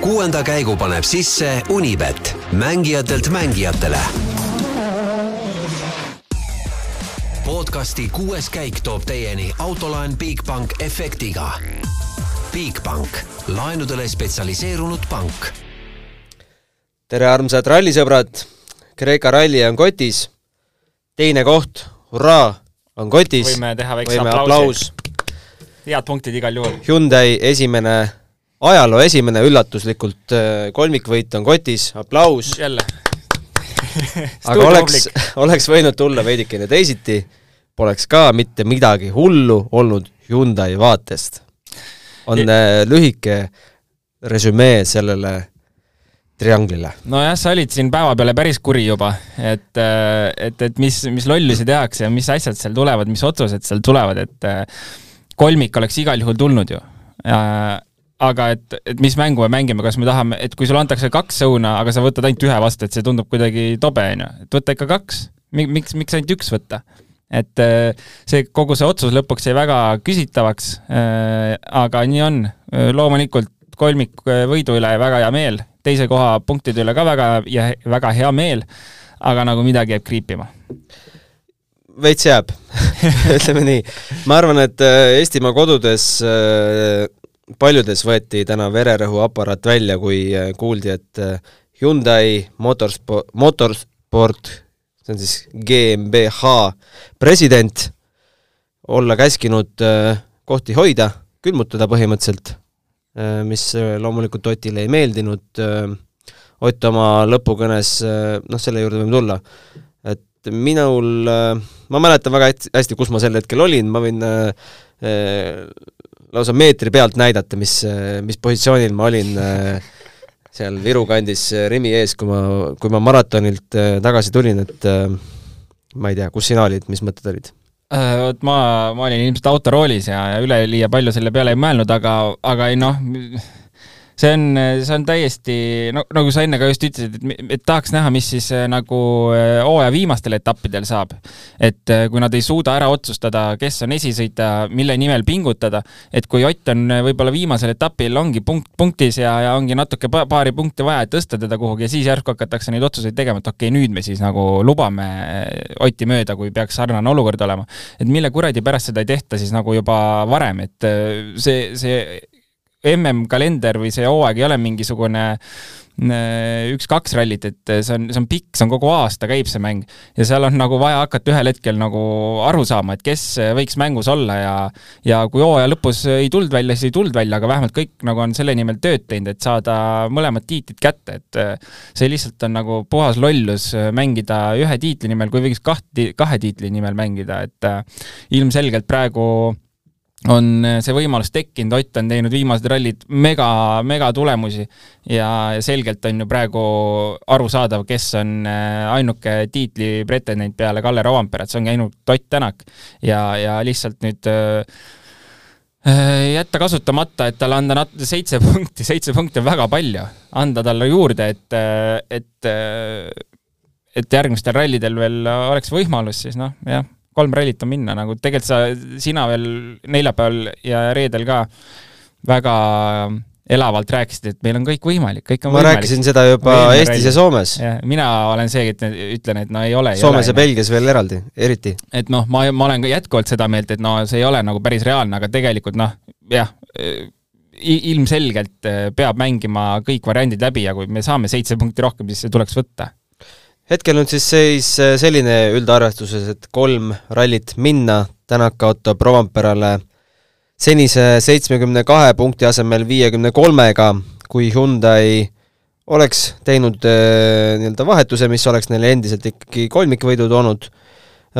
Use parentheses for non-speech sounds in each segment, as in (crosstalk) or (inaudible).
kuuenda käigu paneb sisse Unibet, mängijatelt mängijatele. podcasti kuues käik toob teieni autolaen Bigbank efektiga. Bigbank, laenudele spetsialiseerunud pank. tere, armsad rallisõbrad! Kreeka ralli on kotis, teine koht, hurraa, on kotis. võime teha väikse võime aplausi. aplaus. head punktid igal juhul. Hyundai esimene, ajaloo esimene üllatuslikult äh, kolmikvõit on kotis, aplaus. jälle (laughs) aga oleks, (laughs) oleks võinud tulla veidikene teisiti, poleks ka mitte midagi hullu olnud Hyundai vaatest. on äh, lühike resümee sellele trianglile. nojah, sa olid siin päeva peale päris kuri juba, et, et, et mis, mis lollusi tehakse ja mis asjad seal tulevad, mis otsused seal tulevad, et kolmik oleks igal juhul tulnud ju. Aga et, et mis mängu me mängime, kas me tahame, et kui sulle antakse kaks õuna, aga sa võtad ainult ühe vastu, et see tundub kuidagi tobe, on ju, et võta ikka kaks. miks, miks ainult üks võtta? et see, kogu see otsus lõpuks jäi väga küsitavaks, aga nii on. loomulikult kolmik võidu üle väga hea meel teise koha punktide üle ka väga ja väga hea meel, aga nagu midagi jääb kriipima. veits jääb (laughs) ütleme nii. ma arvan, et äh, Eestimaa kodudes äh, paljudes võeti täna vererõhuaparaat välja, kui äh, kuuldi, et Hyundai Motorsport, Motorsport, see on siis GmbH president, olla käskinud kohti hoida, külmutada põhimõtteliselt Äh, mis äh, loomulikult Otile ei meeldinud, äh, Ott oma lõpukõnes, noh, selle juurde võime tulla, et minul, ma mäletan väga hästi, kus ma sel hetkel olin, ma võin lausa meetri pealt näidata, mis, mis positsioonil ma olin seal Viru kandis Rimi ees, kui ma, kui ma maratonilt tagasi tulin, et ma ei tea, kus sina olid, mis mõtted olid? Äh, vot ma, ma olin ilmselt autoroolis ja, ja üleliia palju selle peale ei mõelnud, aga, aga ei noh, see on, see on täiesti, no nagu sa enne ka just ütlesid, et, et tahaks näha, mis siis äh, nagu äh, hooaja viimastel etappidel saab. et äh, kui nad ei suuda ära otsustada, kes on esisõitja, mille nimel pingutada, et kui Ott on võib-olla viimasel etapil ongi punkt, punktis ja, ja ongi natuke paari punkti vaja, et tõsta teda kuhugi ja siis järsku hakatakse neid otsuseid tegema, et okei okay,, nüüd me siis nagu lubame Otti mööda, kui peaks sarnane olukord olema. et mille kuradi pärast seda ei tehta siis nagu juba varem, et see, see MM-kalender või see hooaeg ei ole mingisugune äh, üks-kaks rallit, et see on, see on pikk, see on kogu aasta käib see mäng. Ja seal on nagu vaja hakata ühel hetkel nagu aru saama, et kes võiks mängus olla ja ja kui hooaja lõpus ei tulnud välja, siis ei tulnud välja, aga vähemalt kõik nagu on selle nimel tööd teinud, et saada mõlemad tiitlid kätte, et äh, see lihtsalt on nagu puhas lollus mängida ühe tiitli nimel, kui võiks kahti, kahe tiitli nimel mängida, et äh, ilmselgelt praegu on äh, see võimalus tekkinud, Ott on teinud viimased rallid mega, mega tulemusi ja selgelt on ju praegu arusaadav, kes on äh, ainuke tiitli pretendent peale Kalle Rovanperat, see ongi ainult Ott Tänak. ja, ja lihtsalt nüüd äh jätta kasutamata, et talle anda nat-, seitse (laughs) punkti, seitse punkti on väga palju, anda talle juurde, et, et et järgmistel rallidel veel oleks võimalus, siis noh, jah kolm rallit on minna, nagu tegelikult sa, sina veel neljapäeval ja reedel ka väga elavalt rääkisid, et meil on kõik võimalik, kõik on ma võimalik. rääkisin seda juba Eestis ralli. ja Soomes. mina olen see, et ütlen, et no ei ole. Soomes ja Belgias veel eraldi, eriti. et noh, ma, ma olen ka jätkuvalt seda meelt, et no see ei ole nagu päris reaalne, aga tegelikult noh, jah, ilmselgelt peab mängima kõik variandid läbi ja kui me saame seitse punkti rohkem, siis see tuleks võtta hetkel on siis seis äh, selline üldarvestuses, et kolm rallit minna, Tänak kaotab Rovanperale senise seitsmekümne kahe punkti asemel viiekümne kolmega, kui Hyundai oleks teinud äh, nii-öelda vahetuse, mis oleks neile endiselt ikkagi kolmikvõidu toonud,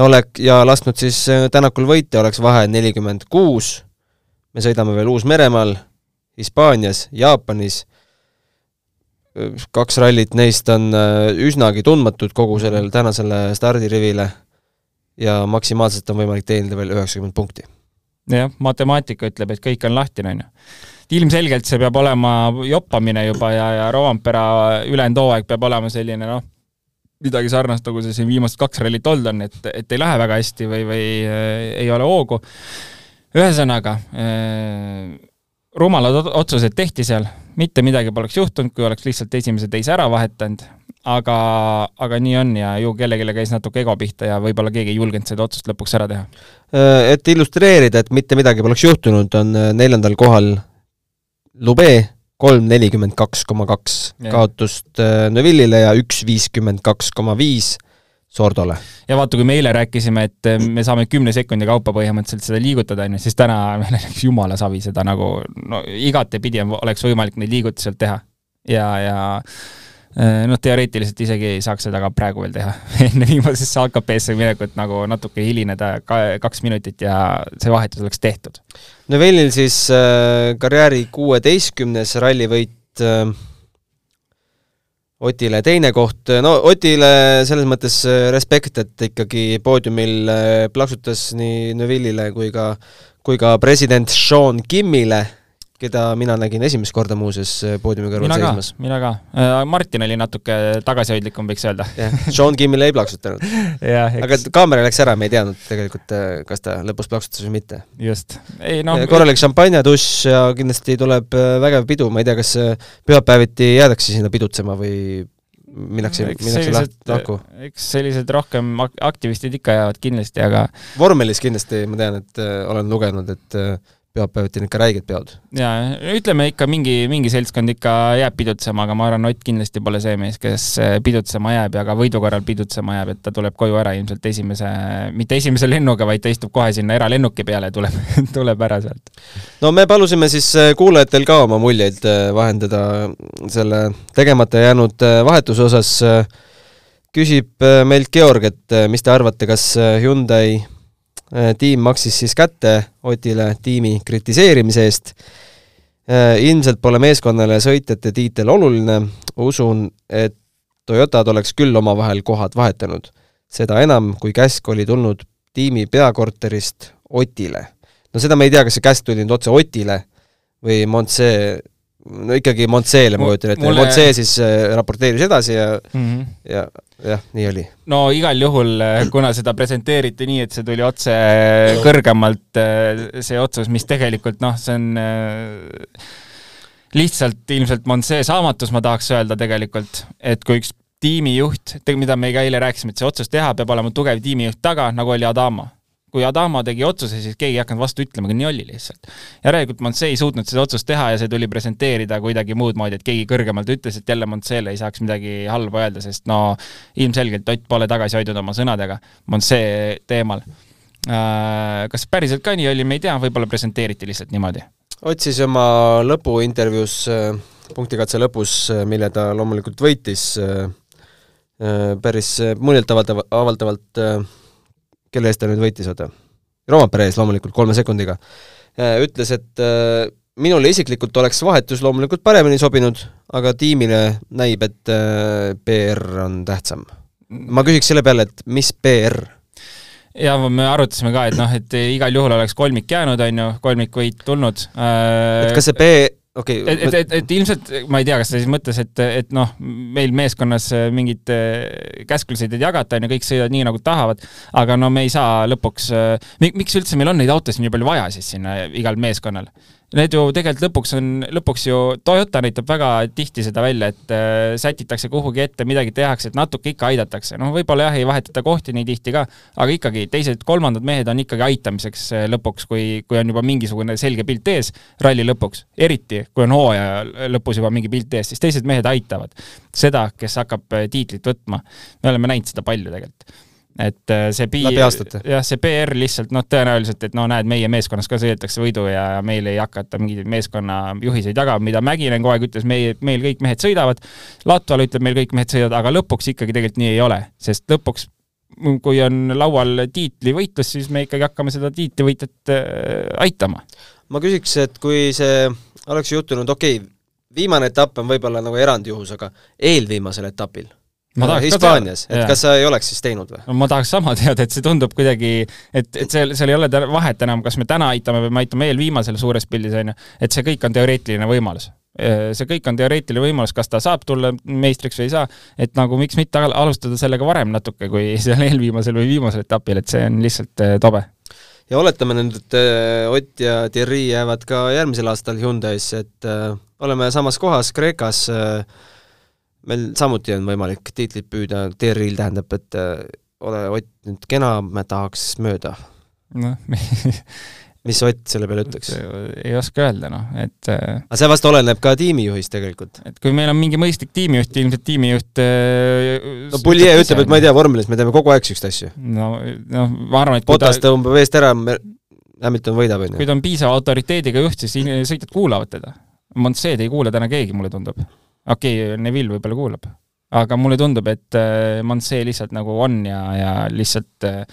olek- ja lasknud siis äh, Tänakul võita, oleks vahe nelikümmend kuus, me sõidame veel Uus-Meremaal, Hispaanias, Jaapanis kaks rallit neist on äh, üsnagi tundmatud kogu sellele tänasele stardirivile ja maksimaalselt on võimalik teenida veel üheksakümmend punkti. jah, matemaatika ütleb, et kõik on lahtine, on ju. ilmselgelt see peab olema joppamine juba ja, ja Rovanpera ülejäänud hooaeg peab olema selline noh, midagi sarnast, nagu see siin viimased kaks rallit olnud on, et, et ei lähe väga hästi või, või äh, ei ole hoogu. ühesõnaga äh,, rumalad ot- otsused tehti seal, mitte midagi poleks juhtunud, kui oleks lihtsalt esimese teise ära vahetanud, aga, aga nii on ja ju kellelegi käis natuke ego pihta ja võib-olla keegi ei julgenud seda otsust lõpuks ära teha. Äh, et illustreerida, et mitte midagi poleks juhtunud, on äh, neljandal kohal Lube, kolm nelikümmend kaks koma kaks kaotust äh, Neville'ile ja üks viiskümmend kaks koma viis Sordole. ja vaata, kui me eile rääkisime, et eh, me saame kümne sekundi kaupa põhimõtteliselt seda liigutada, on ju, siis täna (laughs) meil oleks jumala savi seda nagu no igatepidi on- oleks võimalik neid liigutusi sealt teha. ja, ja eh, noh, teoreetiliselt isegi ei saaks seda ka praegu veel teha (laughs) enne viimasesse AKP-sse minekut nagu natuke hilineda ka kaks minutit ja see vahetus oleks tehtud. Neville'il siis äh, karjääri kuueteistkümnes rallivõit äh, Otile teine koht, no Otile selles mõttes äh, respekt, et ikkagi poodiumil äh, plaksutas nii Neville'ile kui ka, kui ka president Sean Kimmile, keda mina nägin esimest korda muuseas äh, poodiumi kõrval mina seismas., mina ka. Martin oli natuke tagasihoidlikum, võiks öelda. jah, Sean Kimmile ei plaksutanud. (laughs) jah, aga kaamera läks ära, me ei teadnud tegelikult, kas ta lõpus plaksutas või mitte just. ei no,, korralik šampanjadušš ja kindlasti tuleb äh, vägev pidu, ma ei tea, kas äh, pühapäeviti jäädakse sinna pidutsema või minnakse, minnakse lahku. eks sellised rohkem ak- aktivistid ikka jäävad kindlasti, aga vormelis kindlasti ma tean, et äh, olen lugenud, et äh, pühapäeviti on ikka räiged peod. jaa, ütleme ikka mingi, mingi seltskond ikka jääb pidutsema, aga ma arvan, Ott kindlasti pole see mees, kes eh, pidutsema jääb ja ka võidu korral pidutsema jääb, et ta tuleb koju ära ilmselt esimese, mitte esimese lennuga, vaid ta istub kohe sinna eralennuki peale ja tuleb, (laughs) tuleb ära sealt. no me palusime siis äh, kuulajatel ka oma muljeid äh, vahendada selle tegemata jäänud vahetuse osas. küsib meilt Georg, et mis te arvate, kas Hyundai tiim maksis siis kätte Otile tiimi kritiseerimise eest? ilmselt pole meeskonnale sõitjate tiitel oluline, usun, et Toyotad oleks küll omavahel kohad vahetanud. seda enam, kui käsk oli tulnud tiimi peakorterist Otile no seda me ei tea, kas see käsk tuli nüüd otse Otile või Montsee, no ikkagi Montseele ma kujutan ette Montsee siis äh, raporteeris edasi ja, Mm -hmm. ja jah, nii oli. no igal juhul, (clears throat) kuna seda presenteeriti nii, et see tuli otse kõrgemalt, see otsus, mis tegelikult noh, see on lihtsalt ilmselt Monsee saamatus, ma tahaks öelda tegelikult, et kui üks tiimijuht, mida me ka eile rääkisime, et see otsus teha, peab olema tugev tiimijuht taga, nagu oli Adama kui Adama tegi otsuse, siis keegi ei hakanud vastu ütlema, aga nii oli lihtsalt. järelikult Monsee ei suutnud seda otsust teha ja see tuli presenteerida kuidagi muud moodi, et keegi kõrgemalt ütles, et jälle Monseele ei saaks midagi halba öelda, sest no ilmselgelt Ott pole tagasi hoidnud oma sõnadega Monsee teemal. Kas päriselt ka nii oli, me ei tea, võib-olla presenteeriti lihtsalt niimoodi. otsis oma lõpuintervjuus, punktikatse lõpus, mille ta loomulikult võitis, päris muljetavaldav-, avaldavalt, kelle eest ta nüüd võitis, oota, Rompere ees loomulikult kolme sekundiga, ütles, et äh, minule isiklikult oleks vahetus loomulikult paremini sobinud, aga tiimile näib, et äh, PR on tähtsam. ma küsiks selle peale, et mis PR? ja me arutasime ka, et noh, et igal juhul oleks kolmik jäänud, on ju, kolmikvõit tulnud. et kas see P, okei et, et, et, et ilmselt ma ei tea, kas ta siis mõtles, et, et noh, meil meeskonnas mingeid äh, käskluseid ei jagata, on ju, kõik sõidavad nii, nagu tahavad, aga no me ei saa lõpuks, miks üldse meil on neid autosid nii palju vaja siis sinna igal meeskonnal? Need ju tegelikult lõpuks on, lõpuks ju Toyota näitab väga tihti seda välja, et äh, sätitakse kuhugi ette, midagi tehakse, et natuke ikka aidatakse, noh, võib-olla jah, ei vahetata kohti nii tihti ka, aga ikkagi teised-kolmandad mehed on ikkagi aitamiseks äh, lõpuks, kui, kui on juba mingisugune selge pilt ees ralli lõpuks, eriti kui on hooaja lõpus juba mingi pilt ees, siis teised mehed aitavad. Seda, kes hakkab äh, tiitlit võtma. me oleme näinud seda palju tegelikult et äh, see pi- jah, see PR lihtsalt noh, tõenäoliselt, et no näed, meie meeskonnas ka sõidetakse võidu ja meil ei hakata mingeid meeskonna juhiseid jagama, mida Mäkinen kogu aeg ütles, meie, meil kõik mehed sõidavad, Latval ütleb, meil kõik mehed sõidavad, aga lõpuks ikkagi tegelikult nii ei ole, sest lõpuks kui on laual tiitlivõitlus, siis me ikkagi hakkame seda tiitlivõitjat äh, aitama. ma küsiks, et kui see oleks juhtunud, okei okay,, viimane etapp on võib-olla nagu erandjuhus, aga eelviimasel etapil Ma tahaks ka Hispaanias, et jaa. kas sa ei oleks siis teinud või? ma tahaks sama (laughs) teada, et see tundub kuidagi, et, et seal, seal ei ole vahet enam, kas me täna aitame või me aitame eelviimasel suures pildis, on ju, et see kõik on teoreetiline võimalus. see kõik on teoreetiline võimalus, kas ta saab tulla meistriks või ei saa, et nagu miks mitte al- alustada sellega varem natuke, kui (laughs) seal eelviimasel või viimasel etapil, et see on lihtsalt eh, tobe. ja oletame nüüd, et äh, Ott ja Thierry jäävad ka järgmisel aastal Hyundai'sse, et äh, oleme samas kohas Kreekas äh,, meil samuti on võimalik tiitlit püüda, Thierry'l tähendab, et äh, ole Ott nüüd kena, me tahaks mööda. noh (laughs) mis Ott selle peale ütleks? ei oska öelda, noh, et äh, aga see vast oleneb ka tiimijuhist tegelikult. et kui meil on mingi mõistlik tiimijuht, ilmselt tiimijuht äh, no Pulje ütleb, et ma ei tea, vormelis me teeme kogu aeg niisuguseid asju. no, noh, ma arvan, et Potas ta... tõmbab eest ära, Hamilton võidab, on ju. kui ta on piisava autoriteediga juht, siis sõitjad kuulavad teda. Montseed ei kuula täna keegi, mulle tundub. Okei okay,, Neville võib-olla kuulab. aga mulle tundub, et äh, Montsee lihtsalt nagu on ja, ja lihtsalt äh,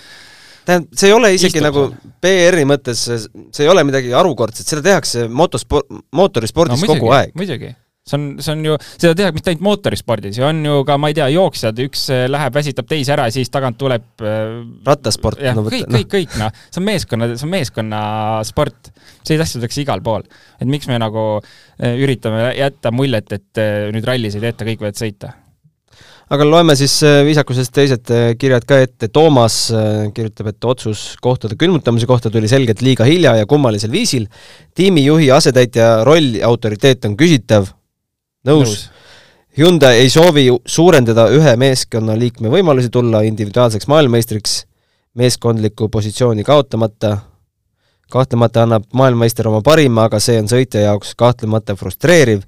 tähendab, see ei ole isegi nagu PR-i mõttes, see ei ole midagi harukordset, seda tehakse motosport, mootorispordis no, muidugi, kogu aeg. muidugi, see on, see on ju, seda tehakse mitte ainult mootorispordis, ju on ju ka, ma ei tea, jooksjad, üks äh, läheb, väsitab teise ära, siis tagant tuleb äh, rattasport. jah no,, kõik, kõik, kõik, noh, see on meeskonna, see on meeskonnasport. selliseid asju tehakse igal pool. et miks me nagu äh, üritame jätta muljet, et nüüd rallis ei tehta, kõik võivad sõita aga loeme siis viisakusest teised kirjad ka ette, Toomas kirjutab, et otsus kohtade külmutamise kohta tuli selgelt liiga hilja ja kummalisel viisil. tiimijuhi asetäitja roll ja autoriteet on küsitav, nõus, nõus.. Hyundai ei soovi suurendada ühe meeskonnaliikme võimalusi tulla individuaalseks maailmameistriks meeskondlikku positsiooni kaotamata, kahtlemata annab maailmameister oma parima, aga see on sõitja jaoks kahtlemata frustreeriv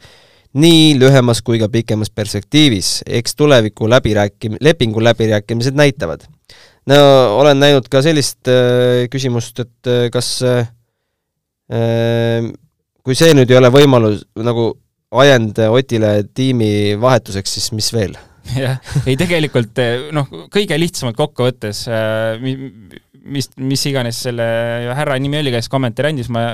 nii lühemas kui ka pikemas perspektiivis, eks tuleviku läbirääkim-, lepingu läbirääkimised näitavad. no olen näinud ka sellist äh, küsimust, et äh, kas äh, kui see nüüd ei ole võimalus nagu ajend Otile tiimi vahetuseks, siis mis veel? jah, ei tegelikult noh, kõige lihtsamalt kokkuvõttes äh, mis, mis iganes selle härra nimi oli, kes kommentaari andis, ma,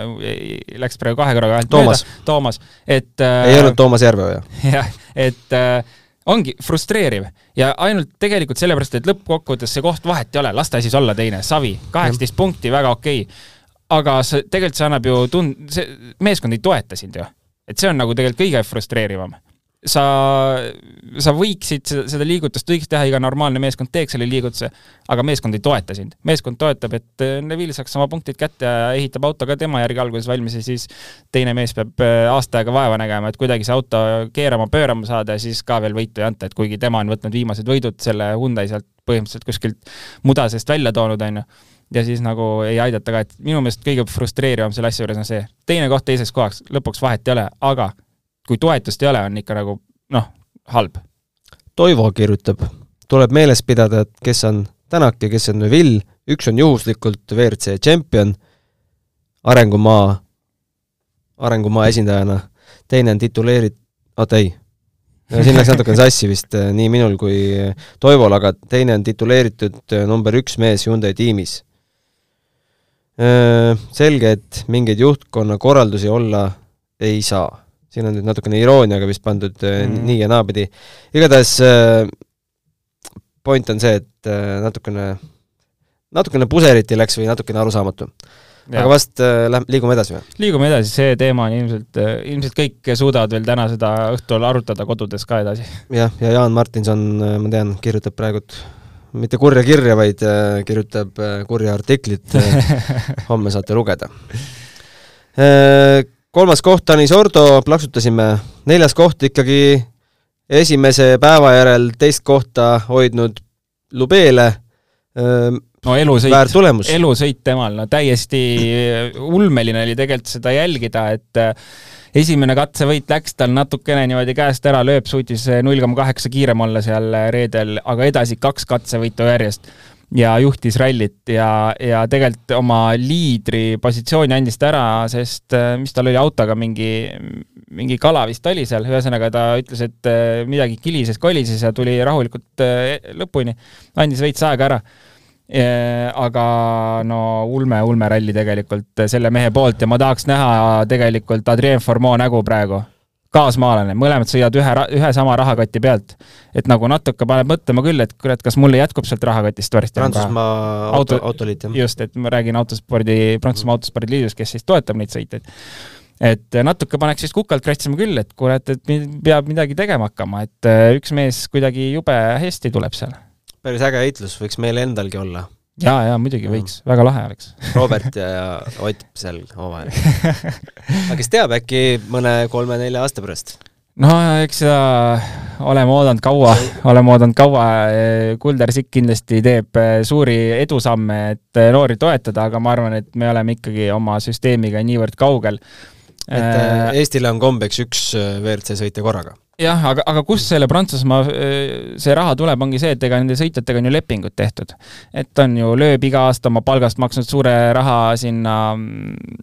läks praegu kahe korraga Toomas. mööda, Toomas, et ei olnud Toomas Järveoja? jah, et äh, ongi frustreeriv ja ainult tegelikult sellepärast, et lõppkokkuvõttes see koht vahet ei ole, las ta siis olla teine, Savi, kaheksateist punkti, väga okei okay.. aga see, tegelikult see annab ju tund-, see meeskond ei toeta sind ju. Et see on nagu tegelikult kõige frustreerivam sa, sa võiksid seda, liigutust võiks teha, iga normaalne meeskond teeks selle liigutuse, aga meeskond ei toeta sind. meeskond toetab, et äh, Neville saaks oma punktid kätte ja ehitab auto ka tema järgi alguses valmis ja siis teine mees peab äh, aasta aega vaeva nägema, et kuidagi see auto keerama, pöörama saada ja siis ka veel võitu ei anta, et kuigi tema on võtnud viimased võidud selle Hyundai sealt põhimõtteliselt kuskilt muda seest välja toonud, on ju ja siis nagu ei aidata ka, et minu meelest kõige frustreerivam selle asja juures on see, teine koht teiseks kohaks, lõpuks vahet ei ole, aga kui toetust ei ole, on ikka nagu noh, halb. Toivo kirjutab, tuleb meeles pidada, et kes on Tänak ja kes on Neville, üks on juhuslikult WRC tšempion, arengumaa, arengumaa esindajana, teine on tituleerit-, oota ei, siin läks natukene sassi vist eh, nii minul kui Toivol, aga teine on tituleeritud eh, number üks mees Hyundai tiimis. Eh, selge, et mingeid juhtkonna korraldusi olla ei saa siin on nüüd natukene irooniaga vist pandud mm. nii ja naapidi. igatahes äh, point on see, et äh, natukene, natukene puseriti läks või natukene arusaamatu. aga vast lähme, liigume edasi või? liigume edasi, see teema on ilmselt, ilmselt kõik suudavad veel täna seda õhtul arutada kodudes ka edasi. jah, ja Jaan Martinson, ma tean, kirjutab praegult mitte kurja kirja, vaid kirjutab kurja artiklit (laughs) homme saate lugeda kolmas koht, Tanis Ordo, plaksutasime, neljas koht ikkagi esimese päeva järel teist kohta hoidnud Lubele, no elusõit, elusõit temal, no täiesti ulmeline oli tegelikult seda jälgida, et äh, esimene katsevõit läks tal natukene niimoodi käest ära, lööb suutis null koma kaheksa kiirem olla seal reedel, aga edasi kaks katsevõitu järjest ja juhtis rallit ja, ja tegelikult oma liidri positsiooni andis ta ära, sest äh, mis tal oli autoga, mingi, mingi kala vist oli seal, ühesõnaga ta ütles, et äh, midagi kilises, kolises ja tuli rahulikult äh, lõpuni, andis veits aega ära. Aga no ulme, ulme ralli tegelikult selle mehe poolt ja ma tahaks näha tegelikult Adrien Formeau nägu praegu kaasmaalane, mõlemad sõidavad ühe, ühe sama rahakoti pealt. et nagu natuke paneb mõtlema küll, et kurat, kas mulle jätkub sealt rahakotist varsti. Prantsusmaa auto, autoliit, jah. just, et ma räägin autospordi, Prantsusmaa autospordiliidust, kes siis toetab neid sõitjaid. et natuke paneks siis kukalt kratsima küll, et kurat, et peab midagi tegema hakkama, et äh, üks mees kuidagi jube hästi tuleb seal. päris äge heitlus võiks meil endalgi olla jaa, jaa, muidugi võiks, väga lahe oleks (laughs) Robert ja, ja Ott seal omavahel. aga kes teab, äkki mõne kolme-nelja aasta pärast? no eks seda oleme oodanud kaua, oleme oodanud kaua, Kulder Sikk kindlasti teeb eh, suuri edusamme, et eh, noori toetada, aga ma arvan, et me oleme ikkagi oma süsteemiga niivõrd kaugel. et äh, Eestile on kombeks üks WRC sõitja korraga jah, aga, aga kust selle Prantsusmaa see raha tuleb, ongi see, et ega nende sõitjatega on ju lepingud tehtud. et on ju lööb iga aasta oma palgast maksnud suure raha sinna mm,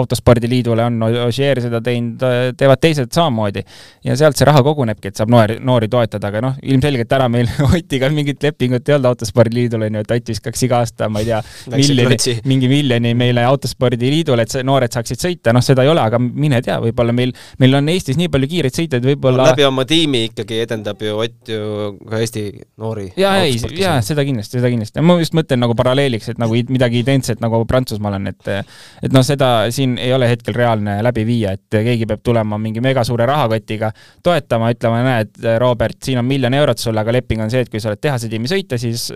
autospordiliidule, on Ogier seda teinud, teevad teised samamoodi. ja sealt see raha kogunebki, et saab noori, noori toetada, aga noh, ilmselgelt täna meil (laughs) Otiga mingit lepingut ei olnud autospordiliidul, on ju, et Ott viskaks iga aasta, ma ei tea, miljoni, mingi miljoni meile autospordiliidule, et see, noored saaksid sõita, noh, seda ei ole, aga mine tea, võib-olla meil, meil on Eestis nii palju kiireid sõitjaid, võib-olla võib-olla läbi oma tiimi ikkagi edendab ju Ott ju ka Eesti noori. jaa, ei, jaa, seda kindlasti, seda kindlasti. ma just mõtlen nagu paralleeliks, et nagu midagi identset nagu Prantsusmaal on, et et noh, seda siin ei ole hetkel reaalne läbi viia, et keegi peab tulema mingi megasuure rahakotiga toetama, ütlema, näed, Robert, siin on miljon eurot sulle, aga leping on see, et kui sa oled tehase tiimi sõita, siis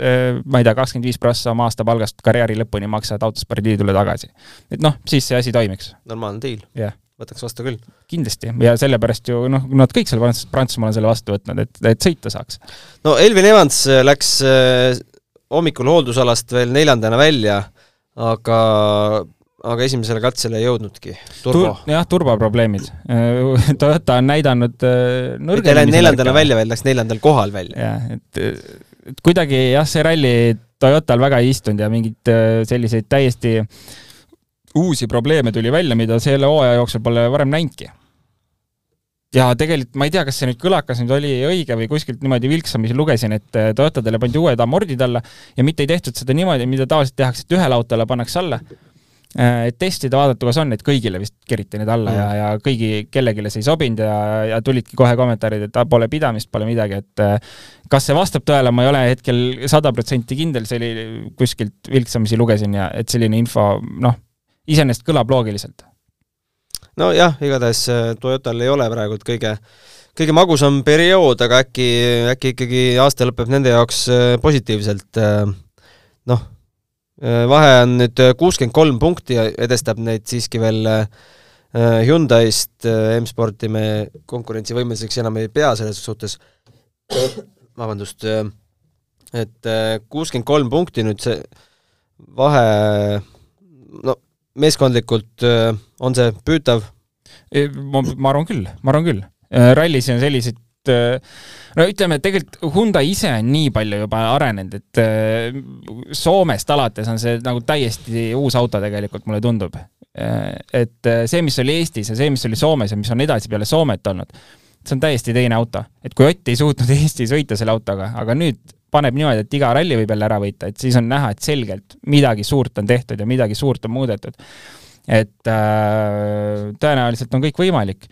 ma ei tea, kakskümmend viis prossa oma aastapalgast karjääri lõpuni maksad autospordiliidule tagasi. et noh, siis see asi toimiks. normaalne diil. jah võtaks vastu küll. kindlasti, ja sellepärast ju noh, nad kõik seal Prants-, Prantsusmaal on selle vastu võtnud, et, et sõita saaks. no Elvin Evans äh, läks äh, hommikul hooldusalast veel neljandana välja, aga aga esimesele katsele ei jõudnudki. Tur,. jah, turboprobleemid. Äh, Toyota on näidanud nõrgenemisi. ei läinud neljandana välja, vaid läks neljandal kohal välja. jah, et, et kuidagi jah, see ralli Toyotal väga ei istunud ja mingeid selliseid täiesti äh, uusi probleeme tuli välja, mida selle hooaja jooksul pole varem näinudki. ja tegelikult ma ei tea, kas see nüüd kõlakas nüüd oli õige või kuskilt niimoodi vilksamisi lugesin, et äh, Toyotadele pandi uued amordid alla ja mitte ei tehtud seda niimoodi, mida tavaliselt tehakse, et ühele autole pannakse alla, äh, et testida, vaadata, kas on, et kõigile vist keriti need alla mm. ja, ja kõigi, kellelegi see ei sobinud ja, ja tulidki kohe kommentaarid, et pole pidamist, pole midagi, et äh, kas see vastab tõele, ma ei ole hetkel sada protsenti kindel, see oli kuskilt vilksamisi lugesin ja et selline info, noh, iseenesest kõlab loogiliselt. nojah, igatahes äh, Toyotal ei ole praegu kõige, kõige magusam periood, aga äkki, äkki ikkagi aasta lõpeb nende jaoks äh, positiivselt. Äh, noh, vahe on nüüd kuuskümmend kolm punkti ja edestab neid siiski veel Hyundai'st M-sporti me konkurentsivõimeliseks enam ei pea selles suhtes, vabandust, et kuuskümmend kolm punkti nüüd see vahe no meeskondlikult äh, on see püütav? ma, ma arvan küll, ma arvan küll. Äh, rallis on selliseid äh, no ütleme, et tegelikult Hyundai ise on nii palju juba arenenud, et Soomest alates on see nagu täiesti uus auto tegelikult, mulle tundub. et see, mis oli Eestis ja see, mis oli Soomes ja mis on edasi peale Soomet olnud, see on täiesti teine auto. et kui Ott ei suutnud (laughs) Eestis võita selle autoga, aga nüüd paneb niimoodi, et iga ralli võib jälle ära võita, et siis on näha, et selgelt midagi suurt on tehtud ja midagi suurt on muudetud. et äh, tõenäoliselt on kõik võimalik.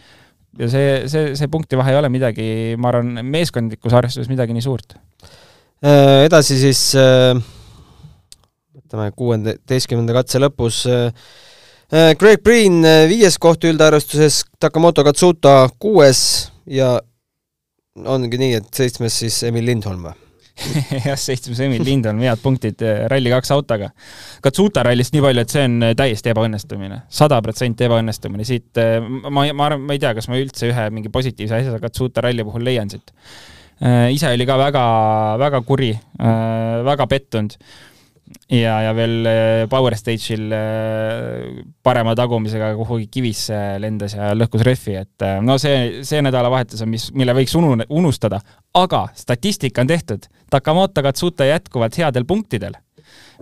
Ja see, see, see punktivahe ei ole midagi, ma arvan, meeskondlikus arvestuses midagi nii suurt. Äh, edasi siis äh, võtame kuueteistkümnenda katse lõpus Greg Green viies koht üldarvestuses, Takamoto Katsuta kuues ja ongi nii, et seitsmes siis Emil Lindholm või? (laughs) jah, seitsmes Emil Lindholm, head punktid eh, Rally2 autoga. Katsuta rallist nii palju, et see on eh, täiesti ebaõnnestumine, sada protsenti ebaõnnestumine, siit eh, ma, ma arvan, ma ei tea, kas ma üldse ühe mingi positiivse asja Katsuta ralli puhul leian siit. ise oli ka väga, väga kuri, väga pettunud ja, ja veel Power Stage'il parema tagumisega kuhugi kivisse lendas ja lõhkus rehvi, et no see, see nädalavahetus on, mis, mille võiks unu-, unustada, aga statistika on tehtud. Takamoto Katsuta jätkuvalt headel punktidel,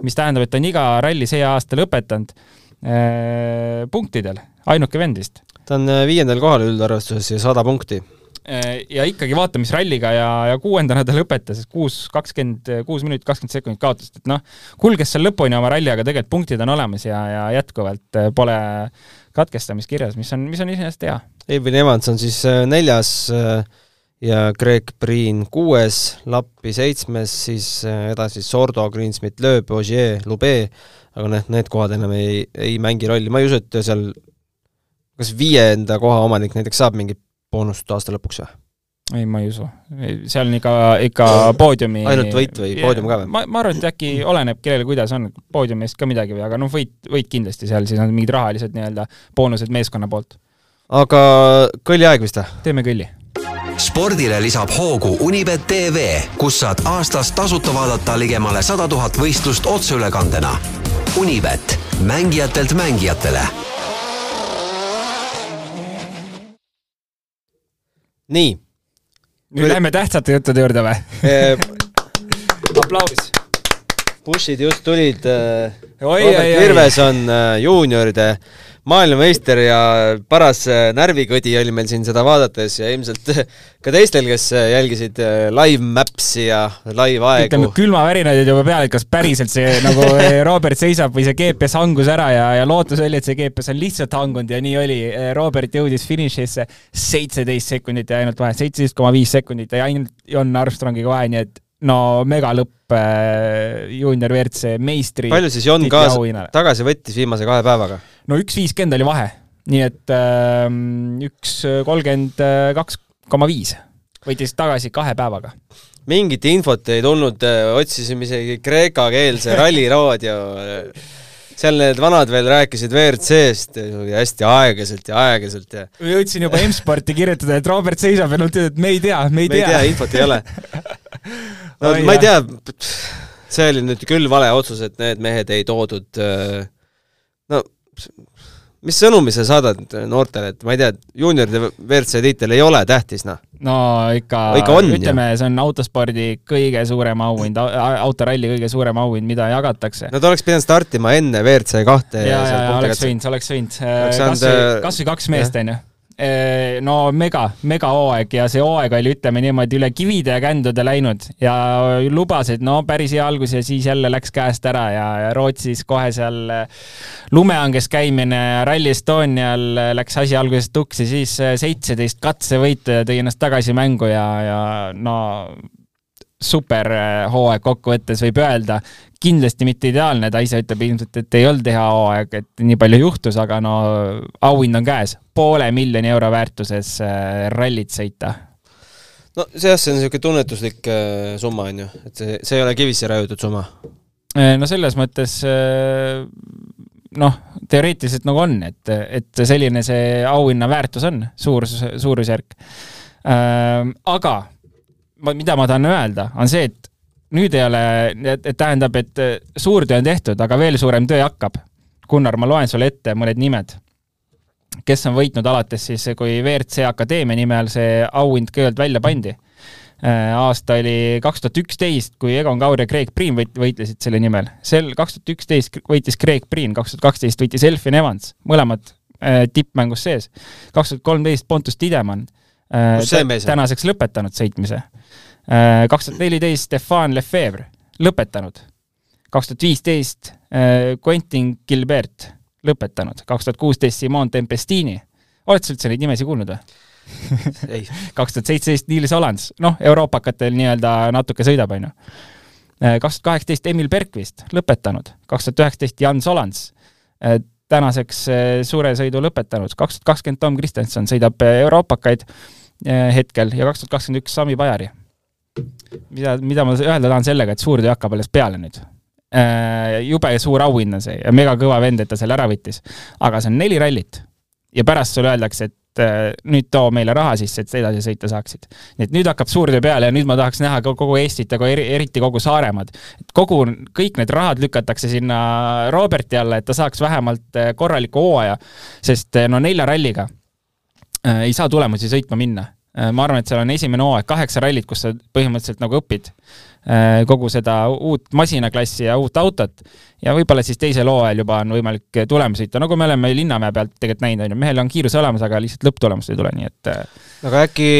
mis tähendab, et ta on iga ralli see aasta lõpetanud äh, punktidel, ainuke vend vist. ta on viiendal kohal üldarvestuses ja sada punkti Äh, ja ikkagi vaata, mis ralliga ja, ja kuuendana ta lõpetas, kuus, kakskümmend kuus minutit, kakskümmend sekundit kaotust, et noh, kulges seal lõpuni oma ralli, aga tegelikult punktid on olemas ja, ja jätkuvalt äh, pole katkestamist kirjas, mis on, mis on iseenesest hea. Eivin Evans on siis äh, neljas ja Greg Priin kuues, Lappi seitsmes, siis edasi Sordo, Greensmith, Loeb, Ogier, Lube, aga noh, need kohad enam ei, ei mängi rolli, ma ei usu, et seal kas viienda koha omanik näiteks saab mingit boonust aasta lõpuks või? ei, ma ei usu. seal on ikka, ikka poodiumi ainult võit või poodium ka või? ma, ma arvan, et äkki oleneb, kellel kuidas on, poodiumi eest ka midagi või, aga noh, võit, võit kindlasti seal, siis on mingid rahalised nii-öelda boonused meeskonna poolt. aga kõlliaeg vist või? teeme kõlli spordile lisab hoogu Unibet tv, kus saad aastas tasuta vaadata ligemale sada tuhat võistlust otseülekandena. Unibet, mängijatelt mängijatele nii. nüüd Või... lähme tähtsate juttude juurde või (laughs) aplaus. Bushid just tulid. Robert Virves on juunioride maailmameister ja paras äh, närvikõdi oli meil siin seda vaadates ja ilmselt (laughs) ka teistel, kes äh, jälgisid äh, live maps'i ja live aegu. ütleme, külmavärinad olid juba peal, et kas päriselt see (laughs) nagu Robert seisab või see GPS hangus ära ja, ja lootus oli, et see GPS on lihtsalt hangunud ja nii oli. Robert jõudis finišisse seitseteist sekundit ja ainult vahe, seitseteist koma viis sekundit ja ainult Jon Armstrongiga vahe, nii et no megalõpp äh, juunior WRC meistri. palju siis Jon kaasa, tagasi võttis viimase kahe päevaga? No üks viiskümmend oli vahe, nii et äh, üks kolmkümmend kaks koma viis võttis tagasi kahe päevaga. mingit infot ei tulnud, äh, otsisime isegi kreekakeelse ralliraadio seal need vanad veel rääkisid WRC-st hästi aeglaselt ja aeglaselt ja jõudsin juba M-sporti kirjutada, et Robert seisab ja nad ütlevad, et me ei tea, me ei tea. me ei tea, infot ei ole (laughs) no oh, ma ei tea, see oli nüüd küll vale otsus, et need mehed ei toodud äh, mis sõnumi sa saadad noortele, et ma ei tea, juunioride WRC tiitel ei ole tähtis, noh? no ikka, ikka on, ütleme, see on autospordi kõige suurem auhind, autoralli kõige suurem auhind, mida jagatakse. no ta oleks pidanud startima enne WRC kahte ja, ja, ja oleks võinud, oleks võinud. kas või, kas või kaks meest, on ju Äh, no mega, megahooaeg ja see hooaeg oli, ütleme niimoodi, üle kivide ja kändude läinud ja lubas, et no päris hea algus ja siis jälle läks käest ära ja, ja Rootsis kohe seal äh, lumehanges käimine Rally Estonial äh, läks asi algusest tuksi, siis seitseteist katsevõitu ja tõi ennast tagasi mängu ja, ja no super hooaeg kokkuvõttes võib öelda, kindlasti mitte ideaalne, ta ise ütleb ilmselt, et ei olnud hea hooaeg, et nii palju juhtus, aga no auhind on käes, poole miljoni euro väärtuses äh, rallit sõita. no see jah, see on niisugune tunnetuslik äh, summa, on ju, et see, see ei ole kivisse raiutud summa? Äh, no selles mõttes noh, teoreetiliselt nagu on, et, et selline see auhinna väärtus on, suur, suurusjärk. aga ma, mida ma tahan öelda, on see, et nüüd ei ole, et, tähendab, et äh, suur töö on tehtud, aga veel suurem töö hakkab. Gunnar, ma loen sulle ette mõned nimed, kes on võitnud alates siis, kui WRC Akadeemia nime all see auhind kõigepealt välja pandi. Äh, aasta oli kaks tuhat üksteist, kui Egon Kaur ja Craig Priin võit-, võitlesid selle nimel. sel kaks tuhat üksteist võitis Craig Priin, kaks tuhat kaksteist võitis Elfin Evans, mõlemad äh, tippmängus sees. kaks tuhat kolmteist Pontus Tidemann äh,, tänaseks lõpetanud sõitmise kaks tuhat neliteist Stefan Lefebvre, lõpetanud. kaks tuhat viisteist äh, Quentin Gilbert, lõpetanud. kaks tuhat kuusteist Simon Tempestini. oled sa üldse neid nimesid kuulnud või? (laughs) ei. (laughs) kaks tuhat seitseteist Niels Hollands, noh, euroopakatel nii-öelda natuke sõidab, on ju. Äh, kaks tuhat kaheksateist Emil Bergvist, lõpetanud. kaks tuhat üheksateist Jan Solans, tänaseks suure sõidu lõpetanud. kaks tuhat kakskümmend Tom Kristjanson sõidab euroopakaid hetkel ja kaks tuhat kakskümmend üks Sami Pajari mida, mida ma öelda tahan sellega, et suur töö hakkab alles peale nüüd. Äh, jube suur auhind on see ja mega kõva vend, et ta selle ära võttis. aga see on neli rallit ja pärast sulle öeldakse, et äh, nüüd too meile raha sisse, et sa edasi sõita saaksid. nii et nüüd hakkab suur töö peale ja nüüd ma tahaks näha kogu Eestit ja eri, eriti kogu Saaremaad. kogu, kõik need rahad lükatakse sinna Roberti alla, et ta saaks vähemalt äh, korraliku hooaja, sest no nelja ralliga ei saa tulemusi sõitma minna ma arvan, et seal on esimene hooaeg, kaheksa rallit, kus sa põhimõtteliselt nagu õpid äh, kogu seda uut masinaklassi ja uut autot. Ja võib-olla siis teisel hooajal juba on võimalik tulemusi sõita, nagu me oleme Linnamäe pealt tegelikult näinud, on ju, mehel on kiirus olemas, aga lihtsalt lõpptulemust ei tule, nii et äh, aga äkki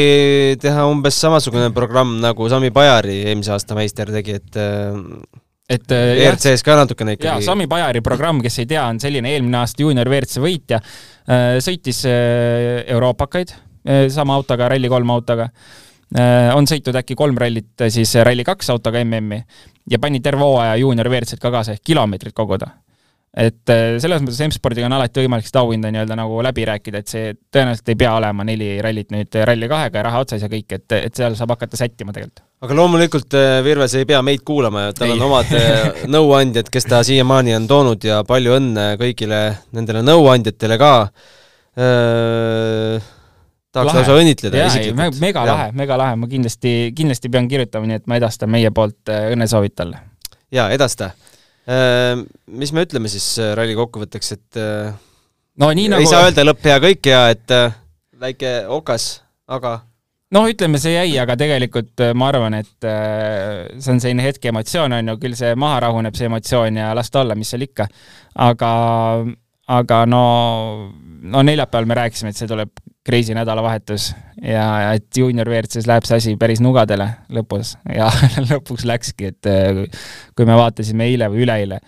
teha umbes samasugune programm, nagu Sami Pajari eelmise aasta meister tegi, et et ERC-s ka natukene ikkagi. jaa, Sami Pajari programm, kes ei tea, on selline eelmine aasta juunior WRC võitja, sõitis euroopakaid sama autoga, Rally3 autoga. Eh, on sõitnud äkki kolm rallit eh, siis Rally2 autoga MM-i ja pani terve hooaja juunior WRC-d ka kaasa ehk kilomeetrit koguda. et äh, selles mõttes M-spordiga on alati võimalik seda auhinda nii-öelda nagu läbi rääkida, et see tõenäoliselt ei pea olema neli rallit nüüd Rally kahega ja raha otsas ja kõik, et, et seal saab hakata sättima tegelikult. aga loomulikult äh, Virves ei pea meid kuulama ja tal on omad äh, (laughs) nõuandjad, kes ta siiamaani on toonud ja palju õnne kõigile nendele nõuandjatele ka. Tahaks lausa õnnitleda isiklikult. mega lahe, mega lahe, ma kindlasti, kindlasti pean kirjutama, nii et ma edastan meie poolt äh, õnnesoovid talle. jaa, edasta. Mis me ütleme siis äh, ralli kokkuvõtteks, et äh, no nii nagu ei saa öelda lõpp hea, kõik hea, et äh, väike okas, aga noh, ütleme, see jäi, aga tegelikult äh, ma arvan, et äh, see on selline hetke emotsioon, on ju, küll see maha rahuneb, see emotsioon ja las ta olla, mis seal ikka. aga, aga no, no neljapäeval me rääkisime, et see tuleb crazy nädalavahetus ja et juunior WRC-s läheb see asi päris nugadele lõpus ja (laughs) lõpuks läkski, et äh, kui me vaatasime eile või üleeile,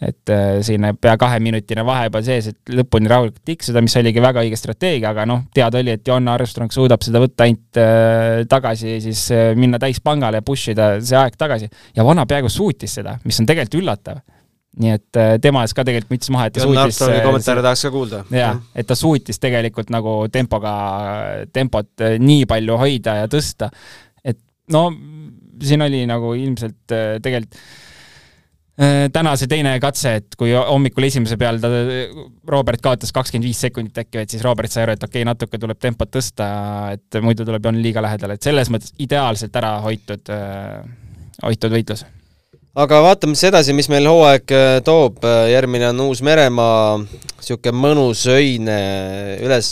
et äh, selline pea kaheminutine vahe juba sees, et lõpuni rahulikult tiksuda, mis oligi väga õige strateegia, aga noh, teada oli, et Johanna Armstrong suudab seda võtta ainult äh, tagasi, siis minna täispangale ja push ida see aeg tagasi. ja vana peaaegu suutis seda, mis on tegelikult üllatav. Nii et äh, tema ees ka tegelikult müts maha, et ta John suutis Armstrongi äh, kommentaare tahaks ka kuulda. jaa, et ta suutis tegelikult nagu tempoga, tempot äh, nii palju hoida ja tõsta, et no siin oli nagu ilmselt tegelikult täna see teine katse, et kui hommikul esimese peal ta, Robert kaotas kakskümmend viis sekundit äkki, et siis Robert sai aru, et okei okay,, natuke tuleb tempot tõsta, et muidu tuleb Jon liiga lähedale, et selles mõttes ideaalselt ära hoitud, hoitud võitlus aga vaatame siis edasi, mis meil hooaeg äh, toob, järgmine on Uus-Meremaa, niisugune mõnus öine üles,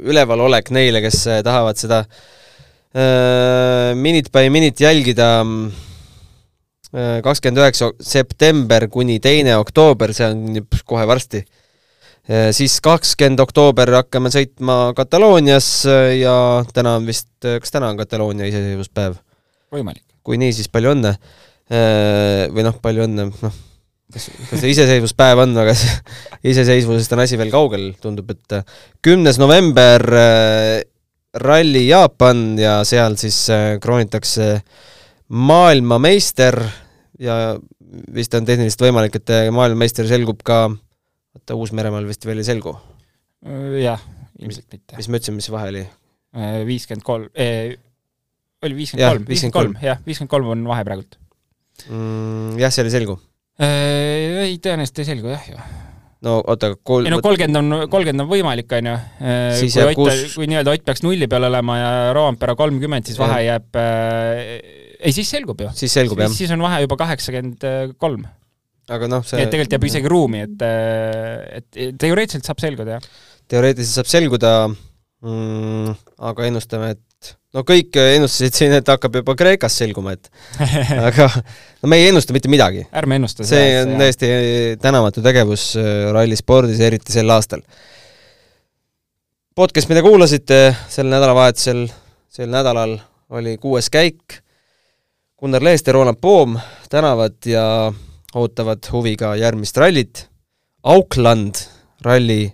ülevalolek neile, kes äh, tahavad seda äh, minute by minute jälgida äh, kakskümmend üheksa september kuni teine oktoober, see on kohe varsti äh, siis kakskümmend oktoober hakkame sõitma Kataloonias äh, ja täna on vist, kas täna on Kataloonia iseseisvuspäev? võimalik. kui nii, siis palju õnne. Või noh, palju õnne, noh, kas, kas see iseseisvuspäev on, aga see (laughs) iseseisvusest on asi veel kaugel, tundub, et kümnes november äh, ralli Jaapan ja seal siis äh, kroonitakse maailmameister ja vist on tehniliselt võimalik, et äh, maailmameister selgub ka, oota, Uus-Meremaal vist veel ei selgu. jah, ilmselt mitte. mis me ütlesime, mis vahe oli? viiskümmend kolm, oli viiskümmend kolm, viiskümmend kolm, jah, viiskümmend kolm on vahe praegult. Mm,? Jah, seal ei selgu. ei, tõenäoliselt ei selgu jah ju. no oota, kol-. ei no kolmkümmend on, kolmkümmend on võimalik, on ju. Siis kui Ott kus-, kui nii-öelda Ott peaks nulli peal olema ja Roompere kolmkümmend, siis vahe Jah. jääb äh,, ei siis selgub ju. siis selgub jah, siis on vahe juba kaheksakümmend kolm. aga noh, see et tegelikult jääb isegi ruumi, et, et teoreetiliselt saab selguda jah. teoreetiliselt saab selguda mm,, aga ennustame, et no kõik ennustasid siin, et hakkab juba Kreekas selguma, et (laughs) aga no me ei ennusta mitte midagi. ärme ennusta see on täiesti tänamatu tegevus äh, rallispordis, eriti sel aastal. podcast, mida kuulasite sel nädalavahetusel, sel nädalal oli kuues käik. Gunnar Leest ja Roland Poom tänavad ja ootavad huviga järgmist rallit. Auckland ralli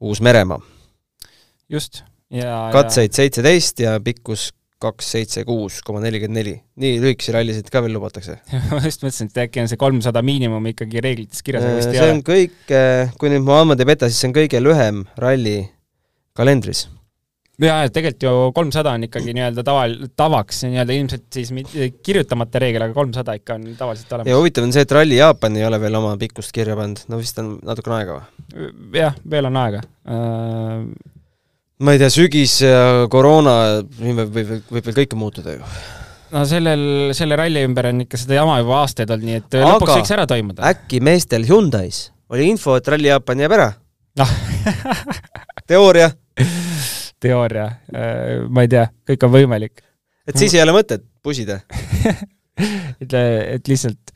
Uus-Meremaa. just katseid seitseteist ja pikkus kaks seitse kuus koma nelikümmend neli. nii lühikesi rallisid ka veel lubatakse? (laughs) ma just mõtlesin, et äkki on see kolmsada miinimum ikkagi reeglites kirjas, aga vist ei see ole. on kõik, kui nüüd mu andmed ei peta, siis see on kõige lühem ralli kalendris. jaa, tegelikult ju kolmsada on ikkagi nii-öelda taval-, tavaks nii-öelda ilmselt siis kirjutamata reegel, aga kolmsada ikka on tavaliselt ja olemas. huvitav on see, et Rally Jaapan ei ole veel oma pikkust kirja pannud, no vist on natukene aega või? jah, veel on aega uh, ma ei tea, sügis ja koroona, võib, võib, võib veel kõike muutuda ju. no sellel, selle ralli ümber on ikka seda jama juba aastaid olnud, nii et Aga lõpuks võiks ära toimuda. äkki meestel Hyundai's oli info, et Rally Jaapan jääb ära noh (laughs) teooria, teooria, ma ei tea, kõik on võimalik. et siis ei ole mõtet pusida. (laughs) ütle, et lihtsalt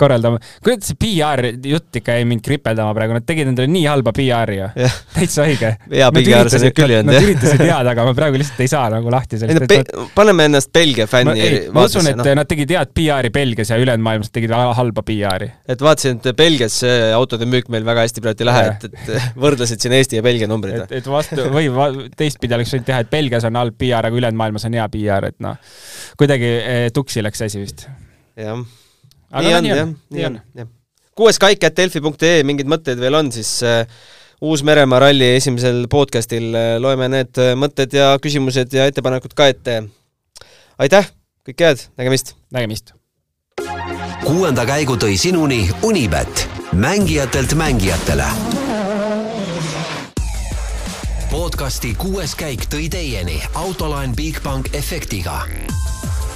korraldama, kuidas see PR jutt ikka jäi mind kripeldama praegu, nad tegid endale nii halba PR-i ju. Täitsa õige. (laughs) hea PR see nüüd küll ei olnud, Nad jah. üritasid head, aga ma praegu lihtsalt ei saa nagu lahti no sellest. pe-, paneme ennast Belgia fänni ma, ei, ma usun, et noh. nad tegid head PR-i Belgias ja ülejäänud maailmas tegid halba PR-i. et vaatasin, et Belgias autode müük meil väga hästi praegu ei lähe, et, et (laughs) võrdlesid siin Eesti ja Belgia numbrid et, et vastu või va, teistpidi oleks võinud teha, et Belgias on halb PR, aga ülejäänud maailmas on hea PR, et noh, kuidagi eh, tuksi läks asi vist. jah. Aga nii on jah on,, nii on, jah. kuues kaik at delfi.ee, mingeid mõtteid veel on, siis äh, Uus-Meremaa ralli esimesel podcastil äh, loeme need äh, mõtted ja küsimused ja ettepanekud ka ette. aitäh, kõike head, nägemist! nägemist! kuuenda käigu tõi sinuni Unibet, mängijatelt mängijatele. podcasti kuues käik tõi teieni autolaen Bigbank efektiga.